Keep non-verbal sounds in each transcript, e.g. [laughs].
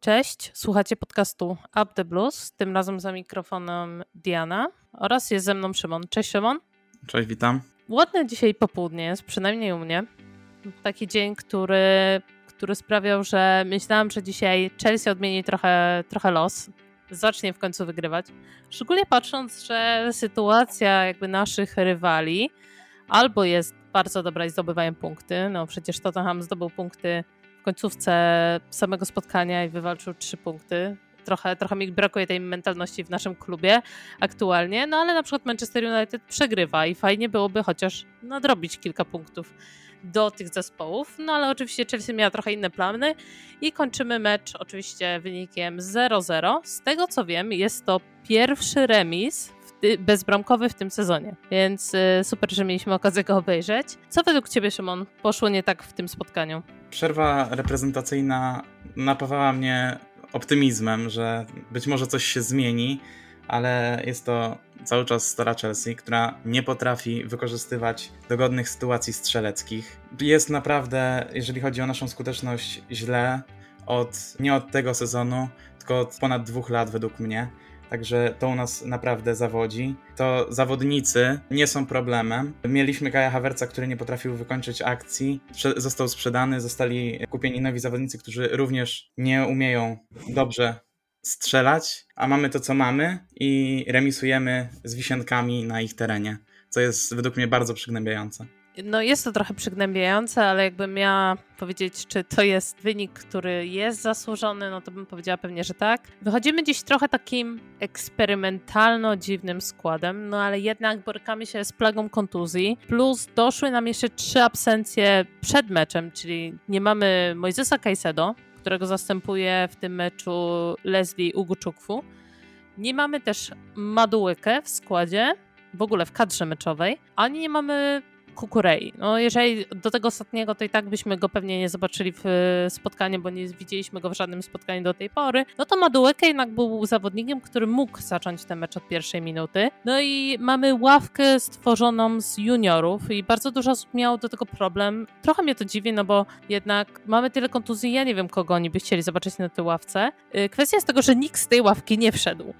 Cześć, słuchacie podcastu Up the Blues, tym razem za mikrofonem Diana oraz jest ze mną Szymon. Cześć Szymon. Cześć, witam. Ładne dzisiaj popołudnie jest, przynajmniej u mnie. Taki dzień, który, który sprawiał, że myślałam, że dzisiaj Chelsea odmieni trochę, trochę los, zacznie w końcu wygrywać. Szczególnie patrząc, że sytuacja jakby naszych rywali albo jest bardzo dobra i zdobywają punkty, no przecież Tottenham zdobył punkty w końcówce samego spotkania i wywalczył trzy punkty. Trochę, trochę mi brakuje tej mentalności w naszym klubie aktualnie, no ale na przykład Manchester United przegrywa i fajnie byłoby chociaż nadrobić kilka punktów do tych zespołów. No ale oczywiście Chelsea miała trochę inne plany i kończymy mecz oczywiście wynikiem 0-0. Z tego co wiem, jest to pierwszy remis bezbramkowy w tym sezonie, więc y, super, że mieliśmy okazję go obejrzeć. Co według Ciebie, Szymon, poszło nie tak w tym spotkaniu? Przerwa reprezentacyjna napawała mnie optymizmem, że być może coś się zmieni, ale jest to cały czas stara Chelsea, która nie potrafi wykorzystywać dogodnych sytuacji strzeleckich. Jest naprawdę, jeżeli chodzi o naszą skuteczność, źle od nie od tego sezonu, tylko od ponad dwóch lat według mnie. Także to u nas naprawdę zawodzi. To zawodnicy nie są problemem. Mieliśmy Kaja Hawerca, który nie potrafił wykończyć akcji. Został sprzedany, zostali kupieni nowi zawodnicy, którzy również nie umieją dobrze strzelać, a mamy to, co mamy i remisujemy z wisiankami na ich terenie, co jest według mnie bardzo przygnębiające. No jest to trochę przygnębiające, ale jakbym miała powiedzieć, czy to jest wynik, który jest zasłużony, no to bym powiedziała pewnie, że tak. Wychodzimy dziś trochę takim eksperymentalno dziwnym składem, no ale jednak borykamy się z plagą kontuzji, plus doszły nam jeszcze trzy absencje przed meczem, czyli nie mamy Mojzesa Caicedo, którego zastępuje w tym meczu Leslie Uguczukwu. Nie mamy też Madułykę w składzie, w ogóle w kadrze meczowej, ani nie mamy Kukurei. No jeżeli do tego ostatniego, to i tak byśmy go pewnie nie zobaczyli w e, spotkaniu, bo nie widzieliśmy go w żadnym spotkaniu do tej pory. No to Madueke jednak był zawodnikiem, który mógł zacząć ten mecz od pierwszej minuty. No i mamy ławkę stworzoną z juniorów i bardzo dużo osób miało do tego problem. Trochę mnie to dziwi, no bo jednak mamy tyle kontuzji, ja nie wiem kogo oni by chcieli zobaczyć na tej ławce. E, kwestia jest tego, że nikt z tej ławki nie wszedł.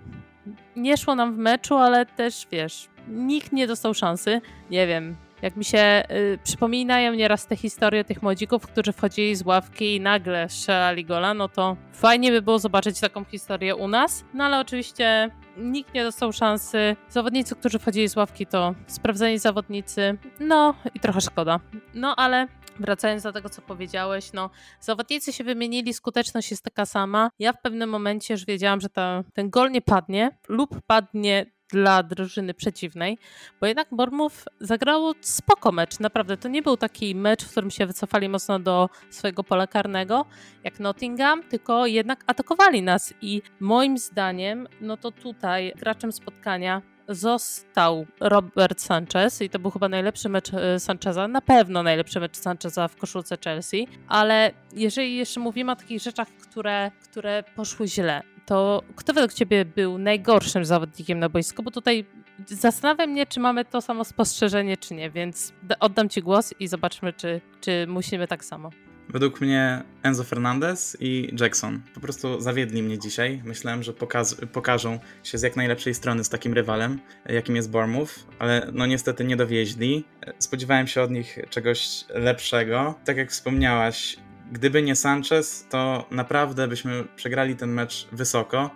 Nie szło nam w meczu, ale też wiesz, nikt nie dostał szansy. Nie wiem, jak mi się y, przypominają nieraz te historie tych młodzików, którzy wchodzili z ławki i nagle strzelali gola, no to fajnie by było zobaczyć taką historię u nas. No ale oczywiście nikt nie dostał szansy. Zawodnicy, którzy wchodzili z ławki, to sprawdzeni zawodnicy. No i trochę szkoda. No ale wracając do tego, co powiedziałeś, no zawodnicy się wymienili, skuteczność jest taka sama. Ja w pewnym momencie już wiedziałam, że ta, ten gol nie padnie lub padnie dla drużyny przeciwnej, bo jednak Bournemouth zagrało spoko mecz, naprawdę. To nie był taki mecz, w którym się wycofali mocno do swojego pola karnego, jak Nottingham, tylko jednak atakowali nas i moim zdaniem, no to tutaj graczem spotkania został Robert Sanchez i to był chyba najlepszy mecz e, Sancheza, na pewno najlepszy mecz Sancheza w koszulce Chelsea, ale jeżeli jeszcze mówimy o takich rzeczach, które, które poszły źle, to kto według Ciebie był najgorszym zawodnikiem na boisku? Bo tutaj zastanawiam mnie, czy mamy to samo spostrzeżenie, czy nie, więc oddam Ci głos i zobaczmy, czy, czy musimy tak samo. Według mnie Enzo Fernandez i Jackson po prostu zawiedli mnie dzisiaj. Myślałem, że pokaz- pokażą się z jak najlepszej strony z takim rywalem, jakim jest Bournemouth, ale no niestety nie dowieźli. Spodziewałem się od nich czegoś lepszego. Tak jak wspomniałaś, Gdyby nie Sanchez, to naprawdę byśmy przegrali ten mecz wysoko,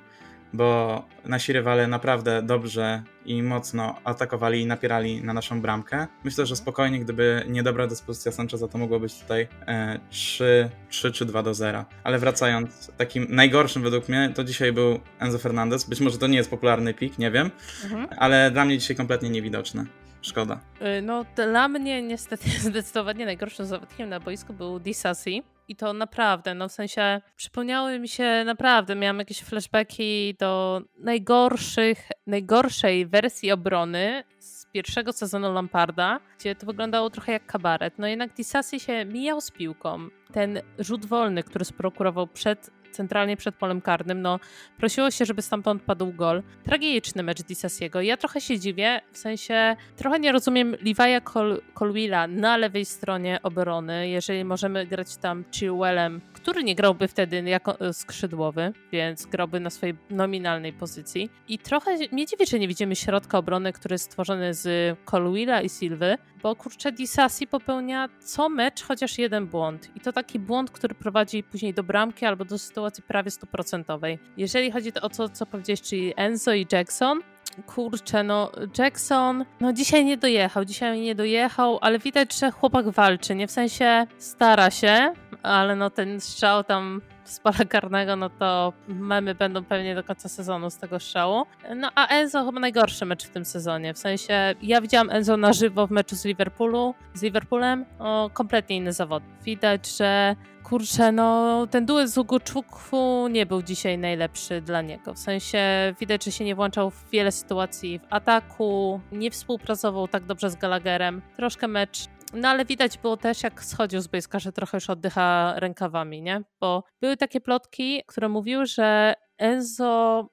bo nasi rywale naprawdę dobrze i mocno atakowali i napierali na naszą bramkę. Myślę, że spokojnie, gdyby nie dobra dyspozycja Sancheza, to mogło być tutaj e, 3, 3 czy 2 do 0. Ale wracając, takim najgorszym według mnie to dzisiaj był Enzo Fernandez. Być może to nie jest popularny pik, nie wiem, mhm. ale dla mnie dzisiaj kompletnie niewidoczny. Szkoda. Y, no, dla mnie niestety [laughs] zdecydowanie najgorszym zawodnikiem na boisku był Disasi. I to naprawdę, no w sensie przypomniały mi się naprawdę, miałam jakieś flashbacki do najgorszych, najgorszej wersji obrony z pierwszego sezonu Lamparda, gdzie to wyglądało trochę jak kabaret. No jednak Disasi się mijał z piłką. Ten rzut wolny, który sprokurował przed centralnie przed polem karnym. No, prosiło się, żeby stamtąd padł gol. Tragiczny mecz Disasiego. Ja trochę się dziwię, w sensie trochę nie rozumiem Levi'a Col Colwilla na lewej stronie obrony, jeżeli możemy grać tam Chilwellem, który nie grałby wtedy jako e, skrzydłowy, więc grałby na swojej nominalnej pozycji. I trochę mnie dziwi, że nie widzimy środka obrony, który jest stworzony z Colwilla i Silwy, bo kurczę Disasi popełnia co mecz chociaż jeden błąd. I to taki błąd, który prowadzi później do bramki albo do sytuacji prawie stuprocentowej. Jeżeli chodzi o to, co powiedziałeś, czyli Enzo i Jackson, kurczę, no Jackson, no dzisiaj nie dojechał, dzisiaj nie dojechał, ale widać, że chłopak walczy, nie w sensie stara się, ale no ten strzał tam z pola [laughs] karnego, no to memy będą pewnie do końca sezonu z tego strzału. No a Enzo chyba najgorszy mecz w tym sezonie. W sensie ja widziałam Enzo na żywo w meczu z Liverpoolu, z Liverpoolem, o kompletnie inny zawod. Widać, że kurczę, no ten duet z Ugoczukwu nie był dzisiaj najlepszy dla niego. W sensie widać, że się nie włączał w wiele sytuacji w ataku, nie współpracował tak dobrze z Gallagherem. Troszkę mecz no ale widać było też, jak schodził z boiska, że trochę już oddycha rękawami, nie? Bo były takie plotki, które mówiły, że Enzo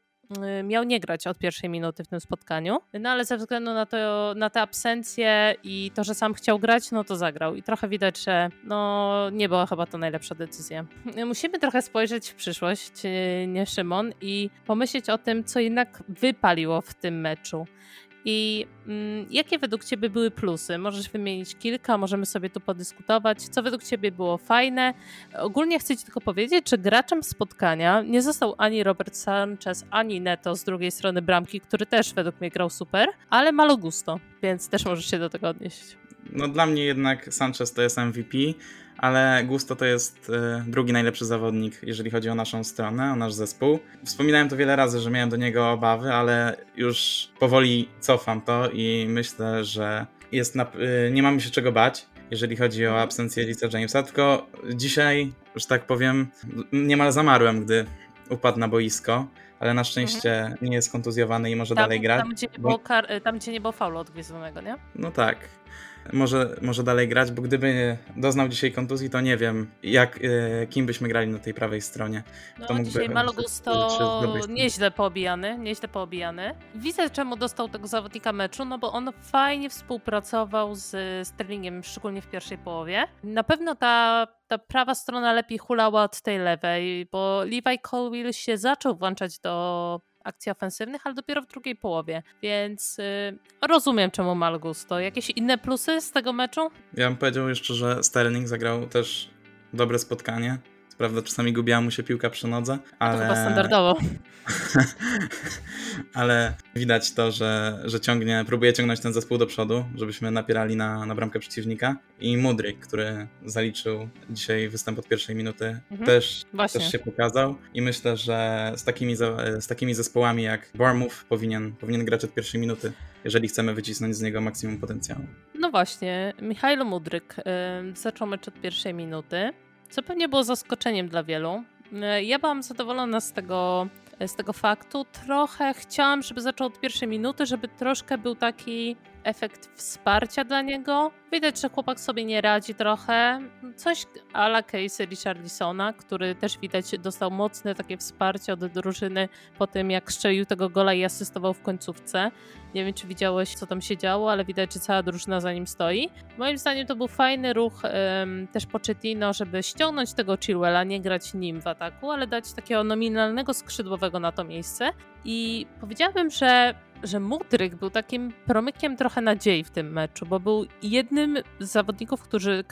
y, miał nie grać od pierwszej minuty w tym spotkaniu, no ale ze względu na, to, na te absencje i to, że sam chciał grać, no to zagrał. I trochę widać, że no nie była chyba to najlepsza decyzja. [laughs] Musimy trochę spojrzeć w przyszłość, nie Szymon, i pomyśleć o tym, co jednak wypaliło w tym meczu. I mm, jakie według Ciebie były plusy? Możesz wymienić kilka, możemy sobie tu podyskutować. Co według Ciebie było fajne? Ogólnie chcę Ci tylko powiedzieć, że graczem spotkania nie został ani Robert Sanchez, ani Neto z drugiej strony bramki, który też według mnie grał super, ale Malo Gusto, więc też możesz się do tego odnieść. No dla mnie jednak Sanchez to jest MVP ale Gusto to jest e, drugi najlepszy zawodnik, jeżeli chodzi o naszą stronę, o nasz zespół. Wspominałem to wiele razy, że miałem do niego obawy, ale już powoli cofam to i myślę, że jest na, e, nie mamy się czego bać, jeżeli chodzi o absencję Lisa Jamesa, tylko dzisiaj, że tak powiem, niemal zamarłem, gdy upadł na boisko ale na szczęście mhm. nie jest kontuzjowany i może tam, dalej grać. Tam gdzie, nie było kar- tam, gdzie nie było faulu odgryzionego, nie? No tak może, może dalej grać, bo gdyby doznał dzisiaj kontuzji, to nie wiem, jak, e, kim byśmy grali na tej prawej stronie. No, to mógłby, dzisiaj Malogus to nieźle poobijany, nieźle poobijany. Widzę, czemu dostał tego zawodnika meczu, no bo on fajnie współpracował z Sterlingiem, szczególnie w pierwszej połowie. Na pewno ta ta prawa strona lepiej hulała od tej lewej, bo Levi Colwill się zaczął włączać do akcji ofensywnych, ale dopiero w drugiej połowie. Więc yy, rozumiem, czemu mal gusto. Jakieś inne plusy z tego meczu? Ja bym powiedział jeszcze, że Sterling zagrał też dobre spotkanie. Prawda, czasami gubiła mu się piłka przy nodze, ale... To chyba standardowo. [laughs] ale widać to, że, że ciągnie, próbuje ciągnąć ten zespół do przodu, żebyśmy napierali na, na bramkę przeciwnika. I Mudryk, który zaliczył dzisiaj występ od pierwszej minuty, mhm. też, też się pokazał. I myślę, że z takimi, z takimi zespołami jak Bournemouth powinien, powinien grać od pierwszej minuty, jeżeli chcemy wycisnąć z niego maksimum potencjału. No właśnie, Michajlo Mudryk yy, zaczął mecz od pierwszej minuty co pewnie było zaskoczeniem dla wielu. E, ja byłam zadowolona z tego, z tego faktu. Trochę chciałam, żeby zaczął od pierwszej minuty, żeby troszkę był taki efekt wsparcia dla niego. Widać, że chłopak sobie nie radzi trochę. Coś ala case Richarlisona, który też widać dostał mocne takie wsparcie od drużyny po tym, jak strzelił tego gola i asystował w końcówce. Nie wiem, czy widziałeś, co tam się działo, ale widać, że cała drużyna za nim stoi. Moim zdaniem to był fajny ruch um, też Pochettino, żeby ściągnąć tego Chilwella, nie grać nim w ataku, ale dać takiego nominalnego skrzydłowego na to miejsce. I powiedziałabym, że że Mudryk był takim promykiem trochę nadziei w tym meczu, bo był jednym z zawodników, który,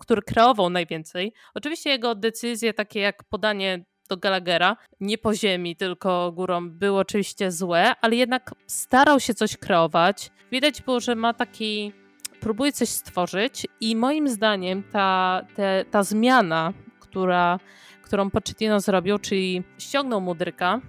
który kreował najwięcej. Oczywiście jego decyzje, takie jak podanie do Gallaghera, nie po ziemi, tylko górą, były oczywiście złe, ale jednak starał się coś kreować. Widać było, że ma taki. próbuje coś stworzyć, i moim zdaniem ta, te, ta zmiana, która, którą Pochettino zrobił, czyli ściągnął Mudryka,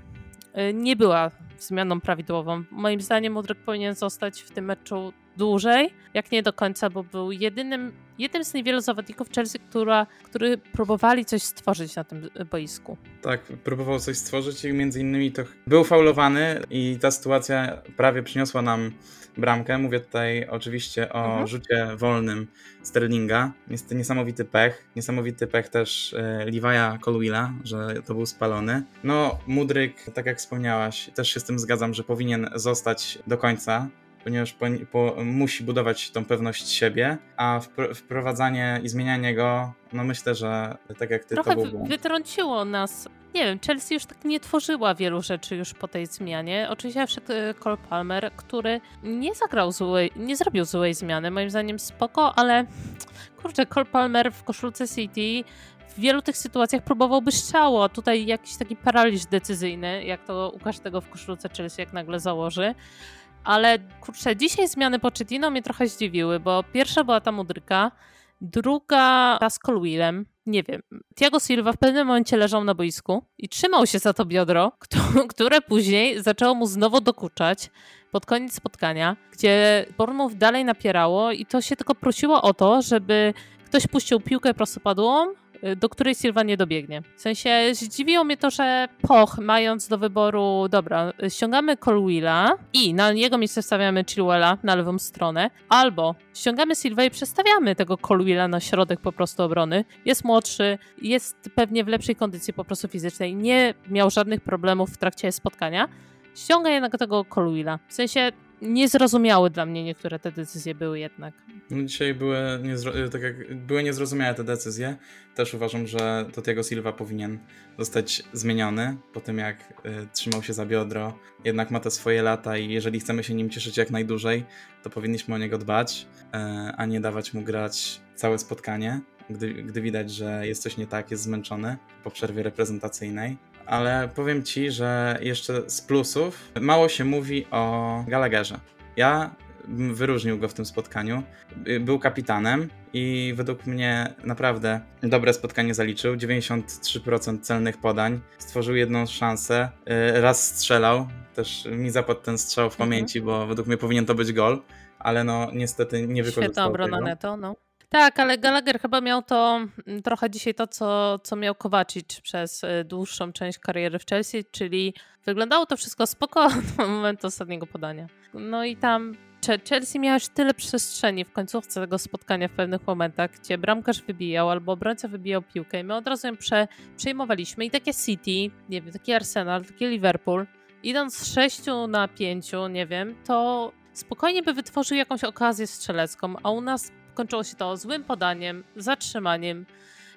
y, nie była zmianą prawidłową. Moim zdaniem Mudryk powinien zostać w tym meczu dłużej, jak nie do końca, bo był jedynym, jednym z niewielu zawodników Chelsea, która, który próbowali coś stworzyć na tym boisku. Tak, próbował coś stworzyć i między innymi to był faulowany i ta sytuacja prawie przyniosła nam bramkę. Mówię tutaj oczywiście o mhm. rzucie wolnym Sterlinga. Jest to niesamowity pech. Niesamowity pech też e, Levi'a Colwilla, że to był spalony. No, Mudryk, tak jak wspomniałaś, też się z tym zgadzam, że powinien zostać do końca ponieważ po, po, musi budować tą pewność siebie, a wprowadzanie i zmienianie go, no myślę, że tak jak ty Trochę to był wytrąciło nas. Nie wiem, Chelsea już tak nie tworzyła wielu rzeczy już po tej zmianie. Oczywiście wszedł Cole Palmer, który nie zagrał złej, nie zrobił złej zmiany, moim zdaniem spoko, ale kurczę, Cole Palmer w koszulce City w wielu tych sytuacjach próbowałby strzału, a tutaj jakiś taki paraliż decyzyjny, jak to u każdego w koszulce Chelsea jak nagle założy. Ale kurczę, dzisiaj zmiany Pochettino mnie trochę zdziwiły, bo pierwsza była ta mudryka, druga ta z Colwillem. Nie wiem. Tiago Silva w pewnym momencie leżał na boisku i trzymał się za to biodro, [laughs] które później zaczęło mu znowu dokuczać pod koniec spotkania, gdzie Bournemouth dalej napierało i to się tylko prosiło o to, żeby ktoś puścił piłkę prostopadłą, do której Silva nie dobiegnie. W sensie zdziwiło mnie to, że Poch, mając do wyboru, dobra, ściągamy Colwilla i na jego miejsce stawiamy Chilwella na lewą stronę, albo ściągamy Silva i przestawiamy tego Colwilla na środek po prostu obrony. Jest młodszy, jest pewnie w lepszej kondycji po prostu fizycznej, nie miał żadnych problemów w trakcie spotkania. Ściąga jednak tego Colwilla. W sensie niezrozumiałe dla mnie niektóre te decyzje były jednak. No dzisiaj były, niezro- tak jak były niezrozumiałe te decyzje. Też uważam, że Totiego Silva powinien zostać zmieniony po tym, jak y, trzymał się za biodro. Jednak ma te swoje lata i jeżeli chcemy się nim cieszyć jak najdłużej, to powinniśmy o niego dbać, y, a nie dawać mu grać całe spotkanie. Gdy, gdy widać, że jest coś nie tak, jest zmęczony po przerwie reprezentacyjnej ale powiem ci, że jeszcze z plusów mało się mówi o Gallagherze. Ja wyróżnił go w tym spotkaniu. Był kapitanem i według mnie naprawdę dobre spotkanie zaliczył. 93% celnych podań, stworzył jedną szansę, y, raz strzelał. Też mi zapadł ten strzał w mhm. pamięci, bo według mnie powinien to być gol, ale no niestety nie wykorzystał Świetna obrona neto, no. Tak, ale Gallagher chyba miał to mm, trochę dzisiaj to, co, co miał Kowacic przez y, dłuższą część kariery w Chelsea, czyli wyglądało to wszystko spoko [laughs] do momentu ostatniego podania. No i tam Chelsea miała już tyle przestrzeni w końcówce tego spotkania w pewnych momentach, gdzie bramkarz wybijał albo obrońca wybijał piłkę i my od razu ją prze, przejmowaliśmy. I takie City, nie wiem, taki Arsenal, taki Liverpool, idąc z 6 na 5, nie wiem, to spokojnie by wytworzył jakąś okazję strzelecką, a u nas kończyło się to złym podaniem, zatrzymaniem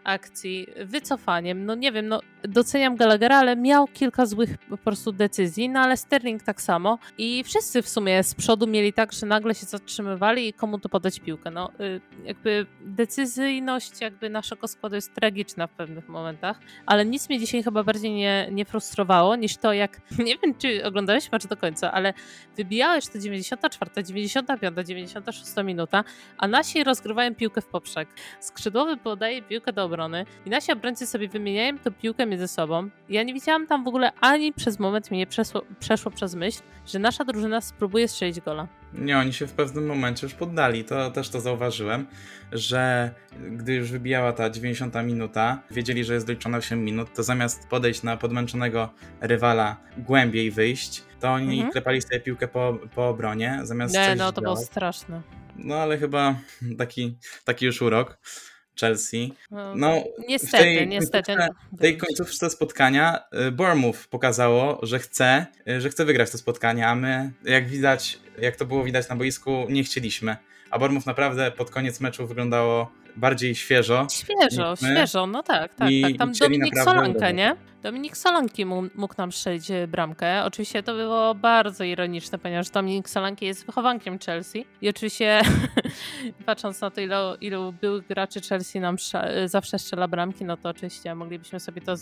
akcji, wycofaniem. No nie wiem, no doceniam Gallaghera, ale miał kilka złych po prostu decyzji, no ale Sterling tak samo i wszyscy w sumie z przodu mieli tak, że nagle się zatrzymywali i komu tu podać piłkę. No y, jakby decyzyjność jakby naszego składu jest tragiczna w pewnych momentach, ale nic mnie dzisiaj chyba bardziej nie, nie frustrowało niż to jak, [laughs] nie wiem czy oglądałeś mecz do końca, ale wybijałeś to 94, 95, 96 minuta, a nasi rozgrywają piłkę w poprzek. Skrzydłowy podaje piłkę do obrony i nasi obrońcy sobie wymieniają tę piłkę między sobą. Ja nie widziałam tam w ogóle ani przez moment mi nie przeszło, przeszło przez myśl, że nasza drużyna spróbuje strzelić gola. Nie, oni się w pewnym momencie już poddali. To też to zauważyłem, że gdy już wybijała ta 90 minuta, wiedzieli, że jest doliczona 8 minut, to zamiast podejść na podmęczonego rywala głębiej wyjść, to oni mhm. klepali sobie piłkę po, po obronie, zamiast Nie, no to było straszne. No ale chyba taki, taki już urok. Chelsea. No, no niestety, tej, niestety. W tej końcówce spotkania y, Bournemouth pokazało, że chce, y, że chce wygrać to spotkanie, a my, jak widać, jak to było widać na boisku, nie chcieliśmy. A Bournemouth naprawdę pod koniec meczu wyglądało bardziej świeżo. Świeżo, świeżo, no tak, tak. tak. Tam Dominik Solankę, nie? Dominik Solanki mógł nam strzelić e, bramkę. Oczywiście to było bardzo ironiczne, ponieważ Dominik Solanki jest wychowankiem Chelsea. I oczywiście [laughs] patrząc na to, ilu, ilu byłych graczy Chelsea nam e, zawsze strzela bramki, no to oczywiście moglibyśmy sobie to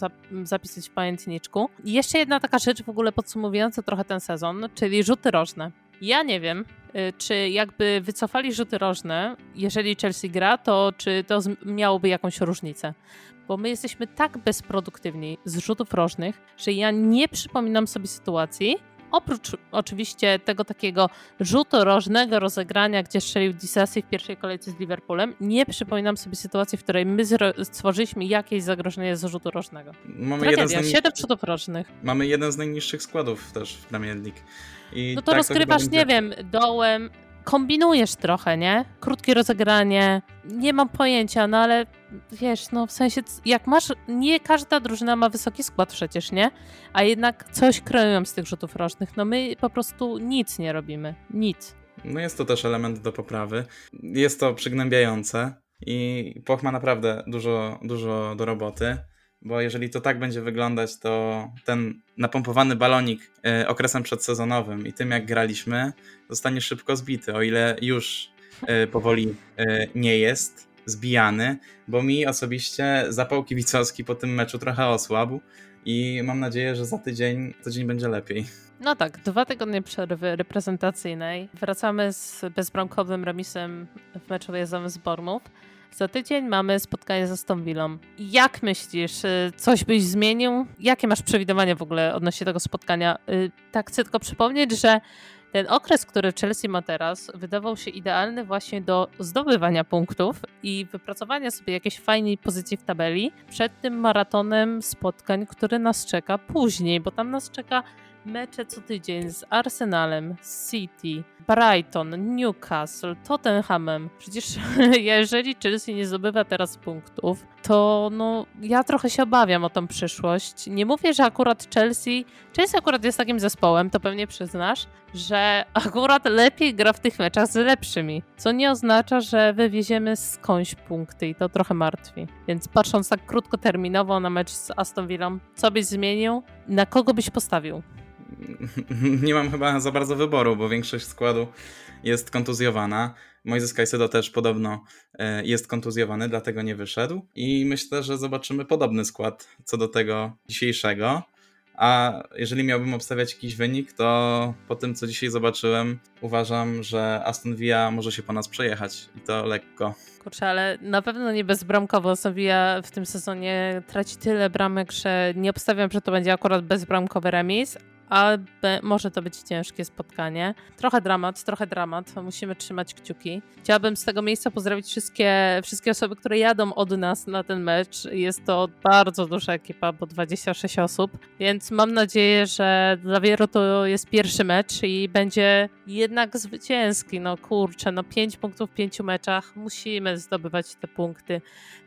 zapisać w pamiętniczku. I jeszcze jedna taka rzecz w ogóle podsumowująca trochę ten sezon, czyli rzuty rożne. Ja nie wiem, y, czy jakby wycofali rzuty rożne, jeżeli Chelsea gra, to czy to miałoby jakąś różnicę. Bo my jesteśmy tak bezproduktywni z rzutów rożnych, że ja nie przypominam sobie sytuacji, Oprócz oczywiście tego takiego rzutu rożnego rozegrania, gdzie strzelił Disasi w pierwszej kolejce z Liverpoolem, nie przypominam sobie sytuacji, w której my stworzyliśmy jakieś zagrożenie z rzutu rożnego. Mamy Tragedia, jeden z najni... 7 rzutów rożnych. Mamy jeden z najniższych składów też w League. I no to tak rozgrywasz, to nie wiem, dołem, kombinujesz trochę, nie? Krótkie rozegranie, nie mam pojęcia, no ale wiesz, no w sensie, jak masz, nie każda drużyna ma wysoki skład przecież, nie? A jednak coś kreują z tych rzutów rocznych. No my po prostu nic nie robimy. Nic. No jest to też element do poprawy. Jest to przygnębiające i Poch ma naprawdę dużo, dużo do roboty bo jeżeli to tak będzie wyglądać, to ten napompowany balonik e, okresem przedsezonowym i tym jak graliśmy, zostanie szybko zbity, o ile już e, powoli e, nie jest zbijany, bo mi osobiście zapał kibicowski po tym meczu trochę osłabł i mam nadzieję, że za tydzień, tydzień będzie lepiej. No tak, dwa tygodnie przerwy reprezentacyjnej. Wracamy z bezbramkowym remisem w meczu wyjazdowym z Bormów. Za tydzień mamy spotkanie z Aston Villą. Jak myślisz, y, coś byś zmienił? Jakie masz przewidywania w ogóle odnośnie tego spotkania? Y, tak chcę tylko przypomnieć, że ten okres, który Chelsea ma teraz, wydawał się idealny właśnie do zdobywania punktów i wypracowania sobie jakiejś fajnej pozycji w tabeli przed tym maratonem spotkań, który nas czeka później, bo tam nas czeka mecze co tydzień z Arsenalem, City, Brighton, Newcastle, Tottenhamem. Przecież [laughs] jeżeli Chelsea nie zdobywa teraz punktów, to no ja trochę się obawiam o tą przyszłość. Nie mówię, że akurat Chelsea, Chelsea akurat jest takim zespołem, to pewnie przyznasz, że [laughs] akurat lepiej gra w tych meczach z lepszymi, co nie oznacza, że wywieziemy skądś punkty i to trochę martwi. Więc patrząc tak krótkoterminowo na mecz z Aston Villą, co byś zmienił, na kogo byś postawił? [laughs] nie mam chyba za bardzo wyboru, bo większość składu jest kontuzjowana. Moises Caicedo też podobno e, jest kontuzjowany, dlatego nie wyszedł. I myślę, że zobaczymy podobny skład co do tego dzisiejszego. A jeżeli miałbym obstawiać jakiś wynik, to po tym, co dzisiaj zobaczyłem, uważam, że Aston Villa może się po nas przejechać i to lekko. Kurczę, ale na pewno nie bezbramkowo. Aston Villa w tym sezonie traci tyle bramek, że nie obstawiam, że to będzie akurat bezbramkowy remis, ale może to być ciężkie spotkanie. Trochę dramat, trochę dramat. Musimy trzymać kciuki. Chciałabym z tego miejsca pozdrowić wszystkie, wszystkie osoby, które jadą od nas na ten mecz. Jest to bardzo duża ekipa, bo 26 osób, więc mam nadzieję, że dla wielu to jest pierwszy mecz i będzie jednak zwycięski. No kurczę, no 5 punktów w 5 meczach. Musimy zdobywać te punkty.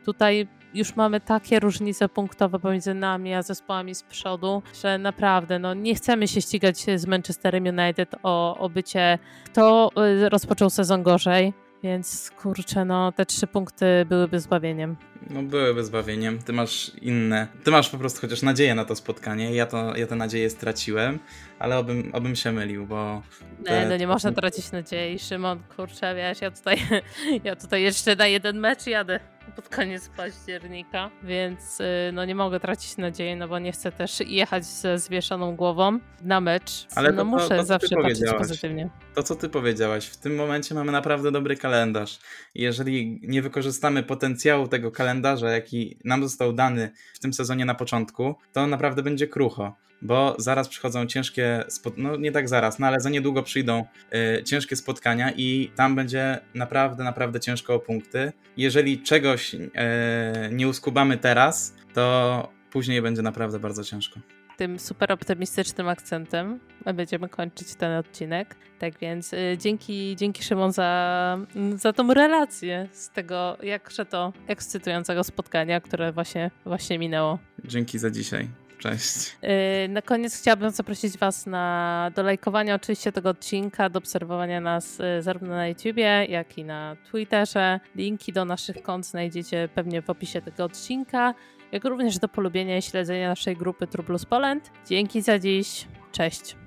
Tutaj już mamy takie różnice punktowe pomiędzy nami a zespołami z przodu, że naprawdę no, nie chcemy się ścigać z Manchesterem United o, o bycie, kto y, rozpoczął sezon gorzej. Więc kurczę, no te trzy punkty byłyby zbawieniem. No byłyby zbawieniem. Ty masz inne. Ty masz po prostu chociaż nadzieję na to spotkanie. Ja, to, ja tę nadzieję straciłem, ale obym, obym się mylił, bo. Te... Nie, no nie można tracić nadziei. Szymon, kurczę, wiesz, ja tutaj, [laughs] ja tutaj jeszcze na jeden mecz jadę pod koniec października, więc y, no nie mogę tracić nadziei, no bo nie chcę też jechać ze zwieszoną głową na mecz. Ale no to, muszę to, to, zawsze patrzeć pozytywnie. To, co ty powiedziałaś, w tym momencie mamy naprawdę dobry kalendarz. Jeżeli nie wykorzystamy potencjału tego kalendarza, jaki nam został dany w tym sezonie na początku, to naprawdę będzie krucho bo zaraz przychodzą ciężkie, no nie tak zaraz, no ale za niedługo przyjdą y, ciężkie spotkania i tam będzie naprawdę, naprawdę ciężko o punkty. Jeżeli czegoś y, nie uskubamy teraz, to później będzie naprawdę bardzo ciężko. Tym super optymistycznym akcentem będziemy kończyć ten odcinek. Tak więc y, dzięki, dzięki Szymon za, za tą relację z tego jakże to ekscytującego spotkania, które właśnie, właśnie minęło. Dzięki za dzisiaj. Cześć. Y, na koniec chciałabym zaprosić Was na do lajkowania oczywiście tego odcinka, do obserwowania nas y, zarówno na YouTubie, jak i na Twitterze. Linki do naszych kont znajdziecie pewnie w opisie tego odcinka, jak również do polubienia i śledzenia naszej grupy Truplus Poland. Dzięki za dziś. Cześć.